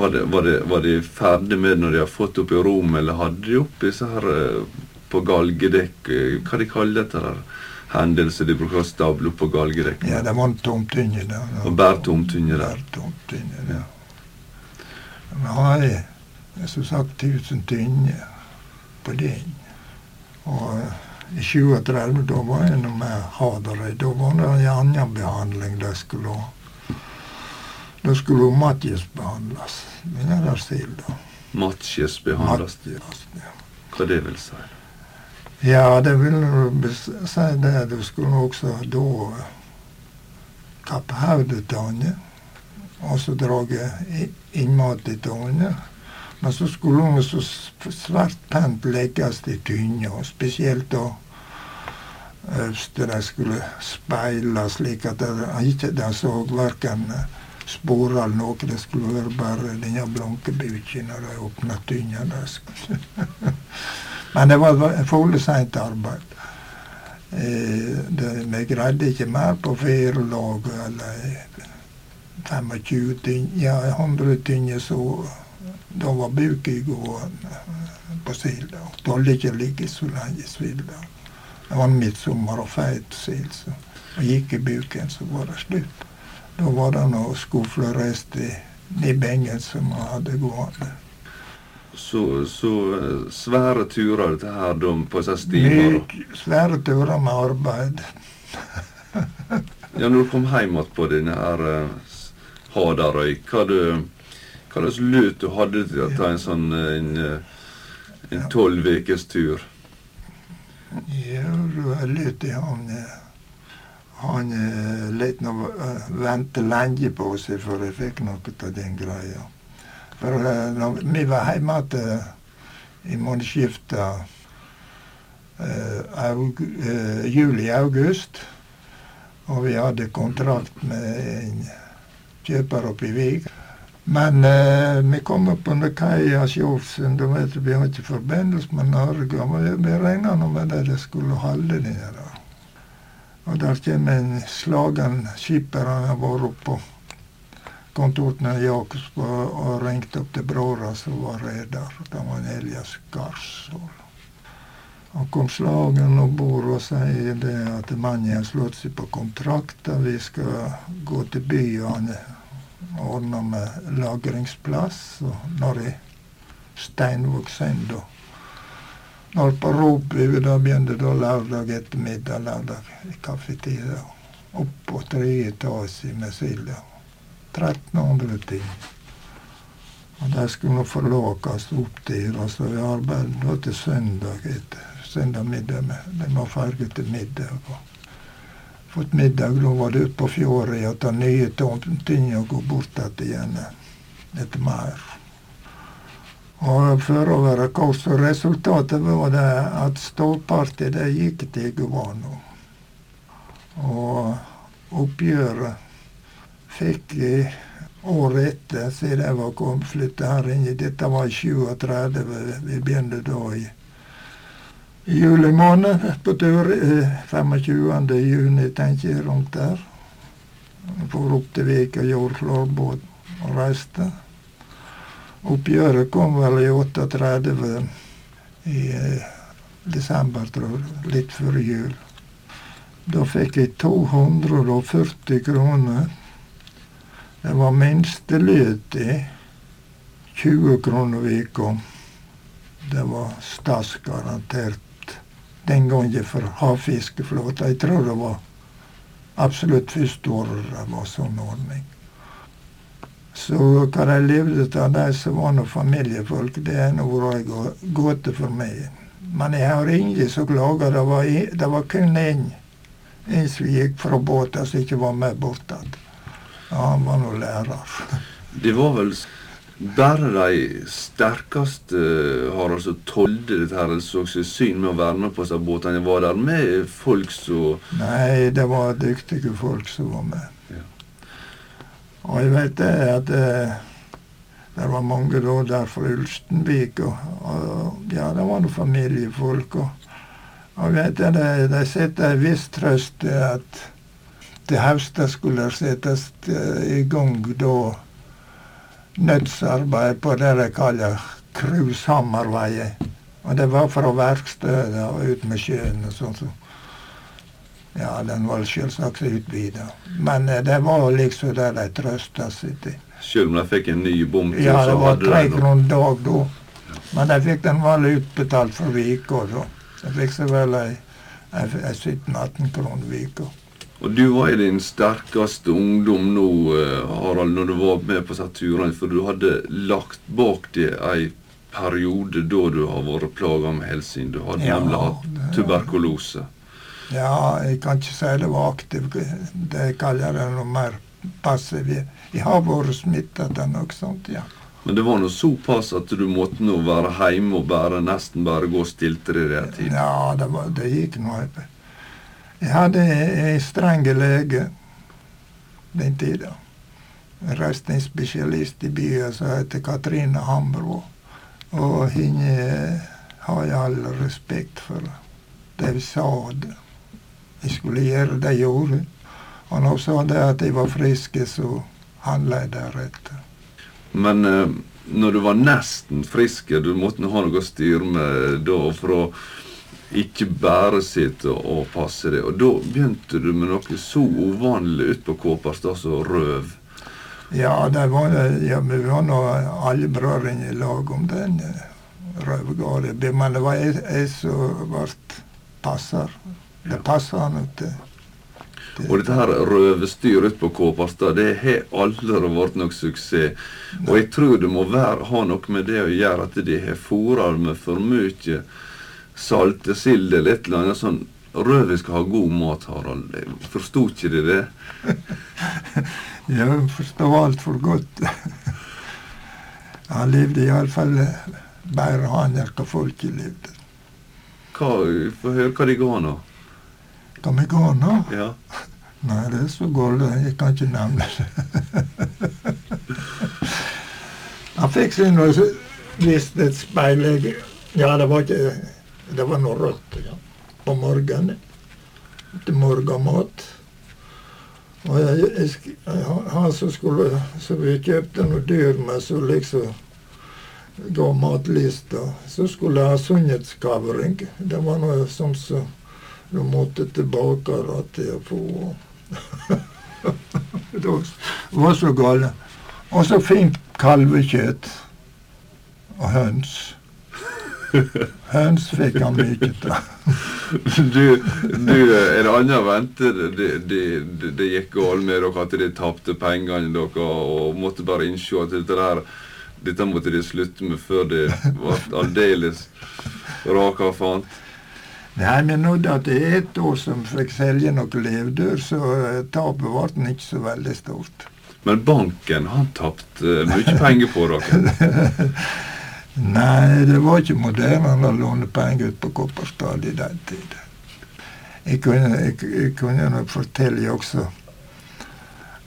S1: Var de, var, det, var de ferdig med det når de har fått opp i rom, eller hadde de opp disse her eh, på galgedekk Hva de kaller dette der? hendelse de bruker å stable på galgedekk?
S2: Ja, det var en tomtynge der.
S1: Og bare tomtynge der?
S2: Bare tomtynne, ja. Men har jeg som sagt 1000 tynner på den. Og i 37 da var jeg noe med Haderøy. Da var det en annen behandling de skulle ha. Da skulle Matjes behandles. Men er der still, da.
S1: Matjes behandles.
S2: Matjes, ja.
S1: Hva det vil si?
S2: Ja, det vil si det. Du skulle også da kappe hodet til henne, og så drage innmat til henne. Men så skulle hun så svært pent legges i tynna, spesielt da øverst de skulle speile, slik at de ikke de så verken spor eller noe. Det skulle være bare denne blanke buken når de åpna tynna. Men det var fole seint arbeid. Eh, vi greide ikke mer på fire lag eller 25 tynner, ja, 100 tynner så da var buken gående på silda. Tålte ikke å ligge så lenge i silda. Det var midtsommer og feit sild. Så og gikk i buken, så var det slutt. Da var det noe skuflerest i, i bengen som hadde gående.
S1: Så, så eh, svære turer dette her da, på disse stimer?
S2: Myk, svære turer med arbeid.
S1: ja, når du kom hjem igjen på denne her uh, Hadarøy, hva slags lut du hadde til å ta en sånn en tolv ukers tur?
S2: Ja, du var lut i han Han lette nå vente lenge på seg før jeg fikk noe av den greia. For når vi var hjemme igjen i månedsskiftet uh, juli-august, og vi hadde kontrakt med en kjøper oppe i Vig men eh, vi kom opp under kaia Sjåfsund, da vet vi har ikke forbindelse med Norge. og Vi, regna med at de skulle holde det der. Og der kommer en slagen skipper, han har vært oppe på i Jakobsborg og, og ringte opp til broren som var reder. Det var Elias Garsvold. Han kom slagen om bord og sier det at mannen har slått seg på kontrakt. Vi skal gå til byen og ordne med lagringsplass. Og når i Steinvågsend og når på Ropby, da begynte det lørdag ettermiddag, lørdag i kaffetida. Opp på tredje etasje med Silja. 1300 ting. Og de skulle forlåkes opp til, og så da til søndag etter søndag middag. Med, de var ferdige til middag. og fått middag. Nå var det ute på fjorden og ta nye ting og gå bort igjen etter mer. Og for å være kaos. Og resultatet var det at ståpartiet gikk til Guvano. Og oppgjøret fikk jeg året etter, siden jeg var kommet flytta her inn. Dette var i 37. Vi begynte da i juli måned på tur. 25. Eh, juni, tenker jeg, rundt der. For opp til Vik og gjorde flårbåt og reiste. Oppgjøret kom vel i 38 i desember, tror jeg. Litt før jul. Da fikk jeg 240 kroner. Det var minsteløt i 20 kroner uka. Det var statsgarantert den gangen for havfiskeflåten. Jeg tror det var absolutt første året det var sånn ordning. Så hva de levde av, de som var noen familiefolk, det er nå vært gåte for meg. Men jeg har ingen som klager. Det var, det var kun én. En som gikk fra båten som ikke var med bort igjen. Ja, han var nå lærer.
S1: Det var vel bare de sterkeste har altså tålte dette her, eller så seg syn med å være med på disse båtene. Var der med folk som
S2: Nei, det var dyktige folk som var med. Ja. Og jeg vet det at det, eh, det var mange da der fra Ulstenvik, og, og ja, det var noen familiefolk. Og, og vet jeg, de, de setter en viss trøst i at til høsten skulle settes eh, i gang da nødsarbeid på det de kaller cruisehammerveier. Og det var fra verkstedet og ut med sjøen og sånn. Så. Ja, den var selvsagt utvida. Men eh, det var liksom det de trøsta seg til.
S1: Selv om de fikk en ny bom
S2: Ja, det var tre kroner dag da. Men de fikk den vanlig utbetalt for uka da. De fikk seg vel ei 17-18 kroner uka.
S1: Og du var i din sterkeste ungdom nå, eh, Harald, når du var med på disse turene, for du hadde lagt bak deg ei periode da du har vært plaga med helsyn. Du hadde
S2: Ja,
S1: nemlig hatt tuberkulose.
S2: Ja, jeg kan ikke si det var aktiv. Det kaller jeg noe mer passiv. Jeg- Jeg har vært smittet av noe sånt, ja.
S1: Men det var nå såpass at du måtte nå være hjemme og bare nesten bare gå stiltere i tid.
S2: Ja, det, var, det gikk nå. Jeg hadde ei streng lege den tida. Røstingsspesialist i byen som heter Katrine Hambro. Og henne har jeg all respekt for. Vi sa det. Jeg skulle gjøre det jeg gjorde. Og når hun sa det at jeg var frisk, så handla jeg deretter.
S1: Men eh, når du var nesten frisk, du måtte ha noe å styre med da for å ikke bare sitte og passe det. Og da begynte du med noe så uvanlig ut på Kåparstad som røv.
S2: Ja, det var, ja, vi var nå alle brødrene i lag om den røvgården, røvergården. Men det var jeg, som ble passer. Det passer han ikke.
S1: Og dette her røverstyret på Kåparstad, det har aldri vært noe suksess. Og jeg tror det må være, ha noe med det å gjøre at de har fôra med for mye saltesild eller et eller annet sånn. Rødvin skal ha god mat, Harald. Forsto ikke de det?
S2: Jeg forstår altfor godt. Han levde iallfall bedre han enn hva folket levde.
S1: Hva, Få høre hva de ga nå.
S2: Kan vi gå nå?
S1: Ja.
S2: Nei, det er så galt. Jeg kan ikke nevne det. Han fikk seg så- visst et speilegg. Ja, det var ikke Det var noe rødt ja. på morgenen. Til morgenmat. Og jeg, jeg, han- som skulle Så vi kjøpte noe dyr med, så liksom ga matlista, så skulle jeg ha sunnhetskavring. Det var noe som du måtte tilbake til å få Det var så galt. Og så fint kalvekjøtt. Og høns. Høns fikk han mye.
S1: Du, du, er det venter det, de, de, de gikk galt med dere, at de tapte pengene dere og måtte bare innse at dette der dette måtte de slutte med før det ble aldeles raka fant?
S2: Nei, men at det er ett år som fikk selge noe levdyr, så eh, tapet ble ikke så veldig stort.
S1: Men banken, han tapte mye penger på dere.
S2: Nei, det var ikke moderne å låne penger ut på Kopperstad i den tiden. Jeg kunne, jeg, jeg kunne nok fortelle også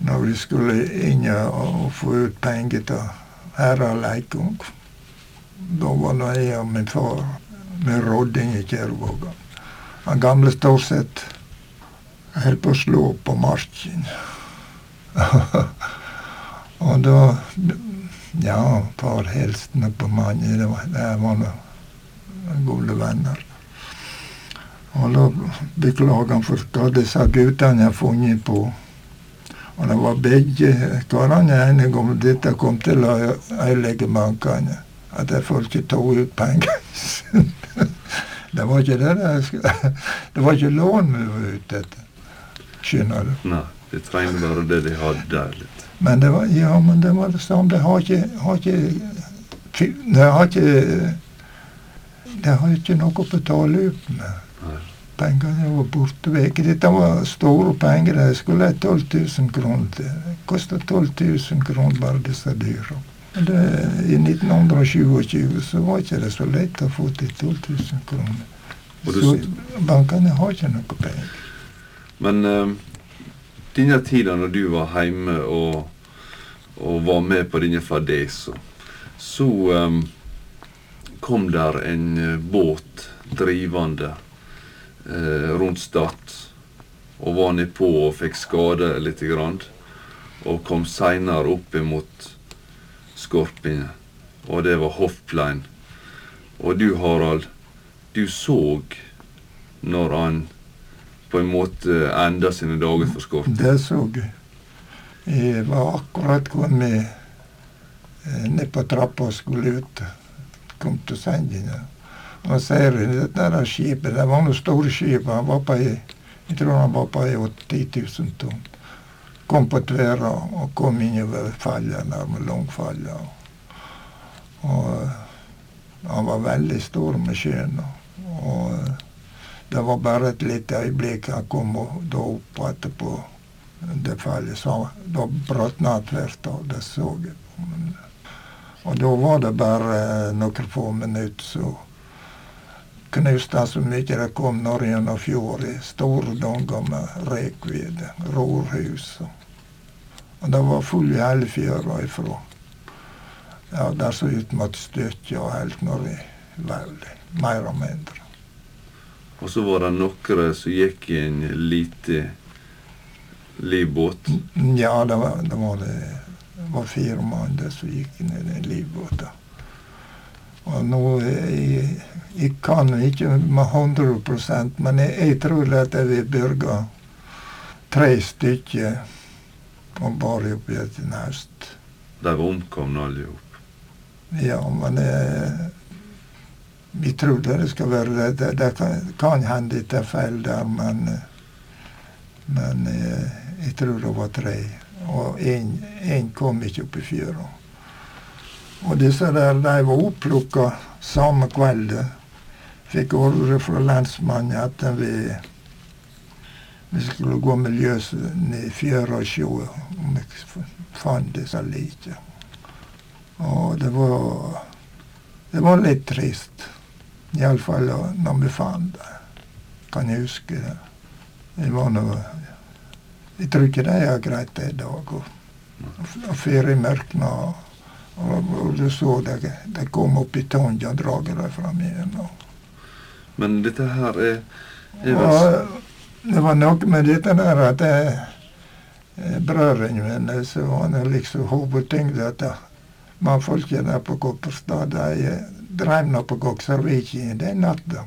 S2: når vi skulle inn og, få ut penger til Harald Leikung. Da var det jeg og min far med rodding i Kjervåga. Han gamle Storseth holdt på å slå på marken. og da ja, far hilste på mange. Det var, det var noen gode venner. Og da beklager han for hva disse guttene har funnet på. Og det var begge karene enige om dette kom til å ødelegge bankene. At de får ikke ta ut penger. det var ikke det de Det var ikke lån vi var ute etter. Skjønner du?
S1: Nei, de trengte bare det de hadde litt.
S2: Men det var, ja, men det var det samme. Det har ikke, har ikke Det har ikke Det har ikke noe å betale ut med. Pengene var borte vekk. Dette var store penger. Det skulle ha 12 000 kroner til. Det kosta 12 000 kroner bare disse dyra. Det, I 1927 så var ikke det så lett å få til 12 000 kroner. Så bankene har ikke noe penger.
S1: Men uh, denne tida når du var hjemme og, og var med på denne fadesen. så um, kom der en eh, båt drivende eh, rundt Stad og var nedpå og fikk skade lite grann. Og kom seinere opp imot Skorpine, og det var Hoffplein. Og du, Harald, du så når han på en måte enda sine dager for Skorpine.
S2: Det så jeg. Jeg var akkurat kommet eh, ned på trappa og skulle ut. Kom til sendinga. Og ser det der skipet, det var noe store skip. Han var på jeg tror han var på ei 10 000 tonn. Kom på tverra og kom innover fallet der med Langfalla. Og eh, han var veldig stor med sjøen. Og eh, det var bare et lite øyeblikk han kom da opp etterpå. Det fallet, så da brøt han tvert av. Det så jeg. Og da var det bare noen få minutter, så knuste han så mye det kom når gjennom fjord i store danger med rekved, rorhus. Og det var full i hele fjøra ifra. Ja, der så ut mot stykket og helt når i veldig, mer og mindre.
S1: Og så var det noen som gikk i en lite livbåt.
S2: Ja, det var det, var det, var fire mann der som gikk ned i en livbåt. Og nå jeg, jeg kan ikke med 100 men jeg, jeg tror at vi vil tre stykker og bare oppi en hest.
S1: De omkomne alle sammen.
S2: Ja, men jeg, vi trodde det skulle være det. Det, det kan, kan hende det er feil der, men, men jeg, jeg tror det var tre. Og én kom ikke opp i fjøra. Og disse der, de var oppplukka samme kveld. Fikk ordre fra lensmannen at vi, vi skulle gå miljøs ned i fjøra og se om vi fant disse likene. Og det var Det var litt trist. Iallfall når vi fant det. Kan jeg huske det. Jeg var noe Jeg tror ikke de har greit det i dag. Og, og feriemerkene og, og, du så det, de kom opp i Tonja og drar dem fram igjen. Og.
S1: Men dette her er, er
S2: og, Det var noe med dette der at jeg, brødrene mine så var det liksom hovedtyngden at mannfolkene der på Kopperstad de drev nå på i den natta.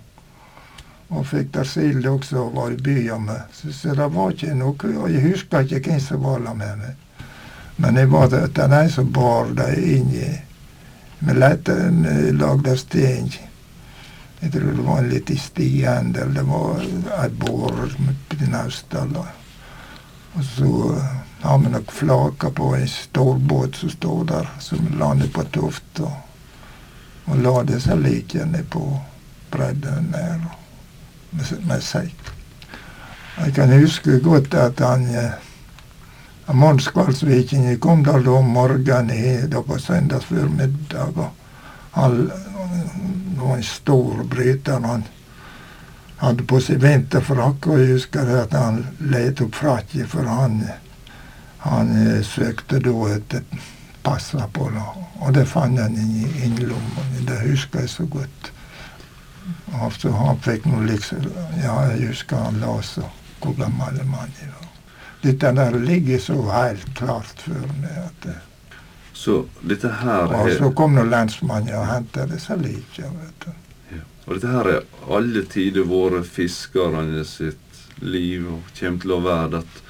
S2: Og fikk der sild også og var i byen med. Så, så, det var ikke noe Og jeg husker ikke hvem som var der med meg. Men jeg var den en som bar dem inn i Vi lagde sten. Jeg tror det var en liten stiende, eller det var et bår med naustaller. Og så har vi nok flaka på en stor båt som står der, som lander på Toft. Og, og la disse likene på bredden der med, seg. Jeg kan huske godt at han Mons Kvalsviken kom da om morgenen da på søndags formiddag. og Han var en stor bryter. han hadde på seg vinterfrakk, og jeg husker at han lette opp frakken, for han, han eh, søkte da etter passet på det. Og det fant han inni innlomma. Det husker jeg så godt. Og så han fikk noe liksom Ja, jeg husker han la så hvor gammel mannen var. Dette der ligger så helt klart for meg at det,
S1: Så dette her
S2: Og
S1: er
S2: så kom nå lensmannen og hentet disse likene, vet du.
S1: Og dette her er alle tider vært fiskerne sitt liv, og kommer til å være at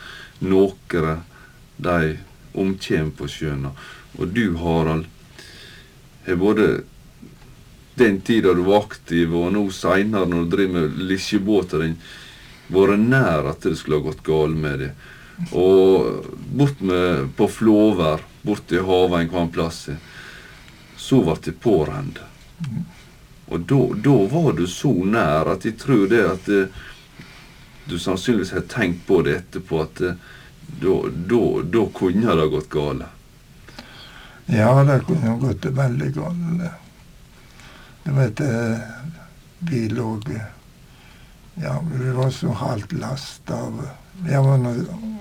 S1: noen de omkjem på sjøen. Og du, Harald, har både den tida du var aktiv, og nå seinere når du driver med lisjebåter din, vært nær at det skulle ha gått galt med det. Og bort med på Flåvær, bort til havet en hver plass, så ble det pårent. Og da var du så nær at jeg tror det at det, du sannsynligvis har tenkt på det etterpå, at eh, da kunne det ha gått galt.
S2: Ja, det kunne gått veldig galt. Du vet, eh, vi lå Ja, vi var så halvt lasta av Vi var nå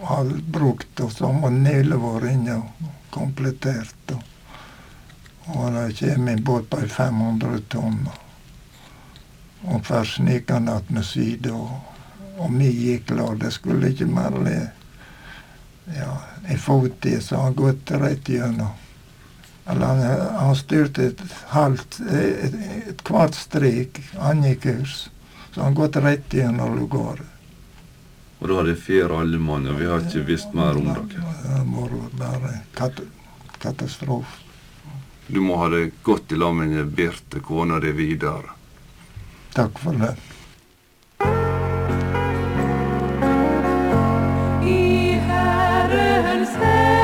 S2: halvbrukt, og så var Nille vår inne og komplettert. Og, det kommer en båt på 500 tonn. Og først gikk han att med side, og, og vi gikk klar. Det skulle ikke mer ja, en fot i, så han gått rett gjennom. Eller han, eh, han styrte et halvt eh, et, et kvart strek andekurs. Så han gått rett igjen gjennom Lugaret.
S1: Og da hadde fire alle mann, og vi har ikke visst mer om dere?
S2: Det var bare kat katastrofe.
S1: Du må ha det godt i lag med Birte, kona di, videre.
S2: Takk for det. I Herrens navn.